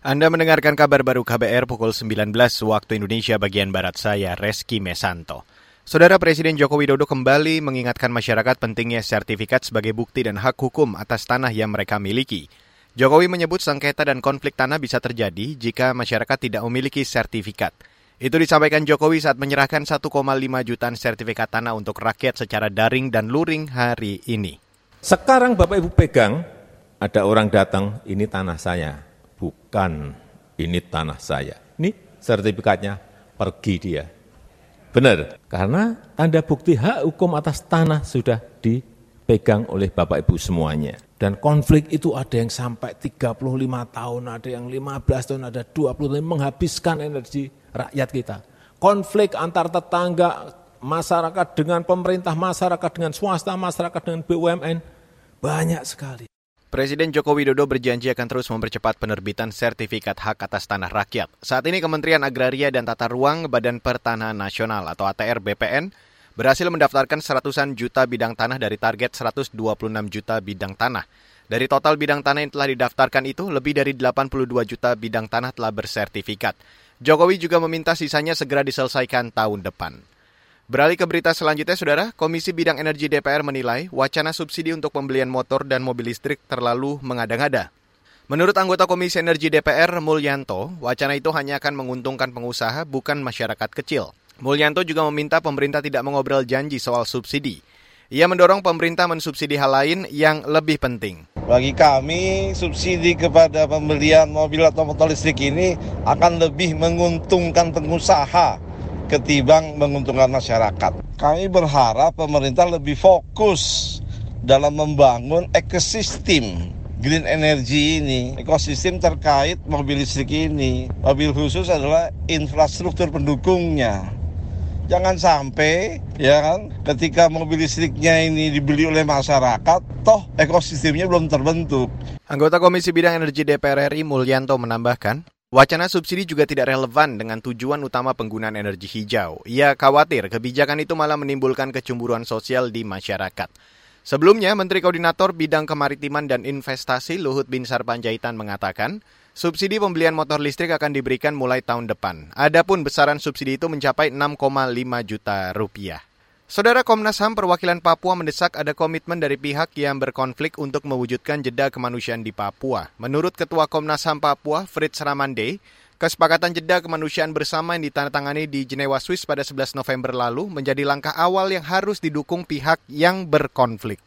Anda mendengarkan kabar baru KBR pukul 19 waktu Indonesia bagian Barat saya, Reski Mesanto. Saudara Presiden Joko Widodo kembali mengingatkan masyarakat pentingnya sertifikat sebagai bukti dan hak hukum atas tanah yang mereka miliki. Jokowi menyebut sengketa dan konflik tanah bisa terjadi jika masyarakat tidak memiliki sertifikat. Itu disampaikan Jokowi saat menyerahkan 1,5 jutaan sertifikat tanah untuk rakyat secara daring dan luring hari ini. Sekarang Bapak Ibu pegang, ada orang datang, ini tanah saya bukan ini tanah saya. Ini sertifikatnya, pergi dia. Benar, karena tanda bukti hak hukum atas tanah sudah dipegang oleh Bapak Ibu semuanya. Dan konflik itu ada yang sampai 35 tahun, ada yang 15 tahun, ada 20 tahun, menghabiskan energi rakyat kita. Konflik antar tetangga, masyarakat dengan pemerintah, masyarakat dengan swasta, masyarakat dengan BUMN, banyak sekali. Presiden Joko Widodo berjanji akan terus mempercepat penerbitan sertifikat hak atas tanah rakyat. Saat ini Kementerian Agraria dan Tata Ruang Badan Pertanahan Nasional atau ATR BPN berhasil mendaftarkan seratusan juta bidang tanah dari target 126 juta bidang tanah. Dari total bidang tanah yang telah didaftarkan itu, lebih dari 82 juta bidang tanah telah bersertifikat. Jokowi juga meminta sisanya segera diselesaikan tahun depan. Beralih ke berita selanjutnya, Saudara. Komisi Bidang Energi DPR menilai wacana subsidi untuk pembelian motor dan mobil listrik terlalu mengada-ngada. Menurut anggota Komisi Energi DPR, Mulyanto, wacana itu hanya akan menguntungkan pengusaha, bukan masyarakat kecil. Mulyanto juga meminta pemerintah tidak mengobrol janji soal subsidi. Ia mendorong pemerintah mensubsidi hal lain yang lebih penting. Bagi kami, subsidi kepada pembelian mobil atau motor listrik ini akan lebih menguntungkan pengusaha ketimbang menguntungkan masyarakat. Kami berharap pemerintah lebih fokus dalam membangun ekosistem green energy ini, ekosistem terkait mobil listrik ini. Mobil khusus adalah infrastruktur pendukungnya. Jangan sampai ya kan ketika mobil listriknya ini dibeli oleh masyarakat, toh ekosistemnya belum terbentuk. Anggota Komisi Bidang Energi DPR RI Mulyanto menambahkan, Wacana subsidi juga tidak relevan dengan tujuan utama penggunaan energi hijau. Ia khawatir kebijakan itu malah menimbulkan kecemburuan sosial di masyarakat. Sebelumnya, Menteri Koordinator Bidang Kemaritiman dan Investasi Luhut Binsar Panjaitan mengatakan, subsidi pembelian motor listrik akan diberikan mulai tahun depan. Adapun besaran subsidi itu mencapai 6,5 juta rupiah. Saudara Komnas HAM perwakilan Papua mendesak ada komitmen dari pihak yang berkonflik untuk mewujudkan jeda kemanusiaan di Papua. Menurut Ketua Komnas HAM Papua, Fritz Ramande, kesepakatan jeda kemanusiaan bersama yang ditandatangani di Jenewa, Swiss pada 11 November lalu menjadi langkah awal yang harus didukung pihak yang berkonflik.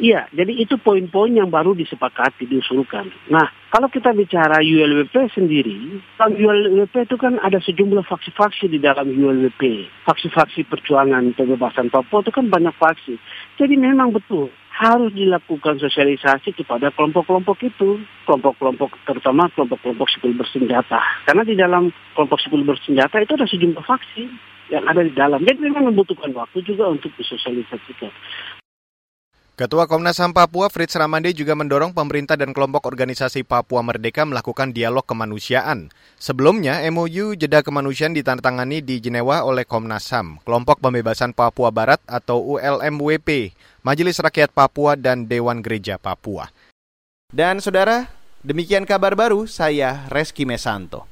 Iya, jadi itu poin-poin yang baru disepakati, diusulkan. Nah, kalau kita bicara ULWP sendiri, dalam ULWP itu kan ada sejumlah faksi-faksi di dalam ULWP. Faksi-faksi perjuangan pembebasan Papua itu kan banyak faksi. Jadi memang betul harus dilakukan sosialisasi kepada kelompok-kelompok itu, kelompok-kelompok terutama kelompok-kelompok sipil bersenjata. Karena di dalam kelompok sipil bersenjata itu ada sejumlah faksi yang ada di dalam. Jadi memang membutuhkan waktu juga untuk disosialisasikan. Ketua Komnas HAM Papua Fritz Ramande juga mendorong pemerintah dan kelompok organisasi Papua Merdeka melakukan dialog kemanusiaan. Sebelumnya, MOU Jeda Kemanusiaan ditandatangani di Jenewa oleh Komnas HAM, Kelompok Pembebasan Papua Barat atau ULMWP, Majelis Rakyat Papua dan Dewan Gereja Papua. Dan saudara, demikian kabar baru saya Reski Mesanto.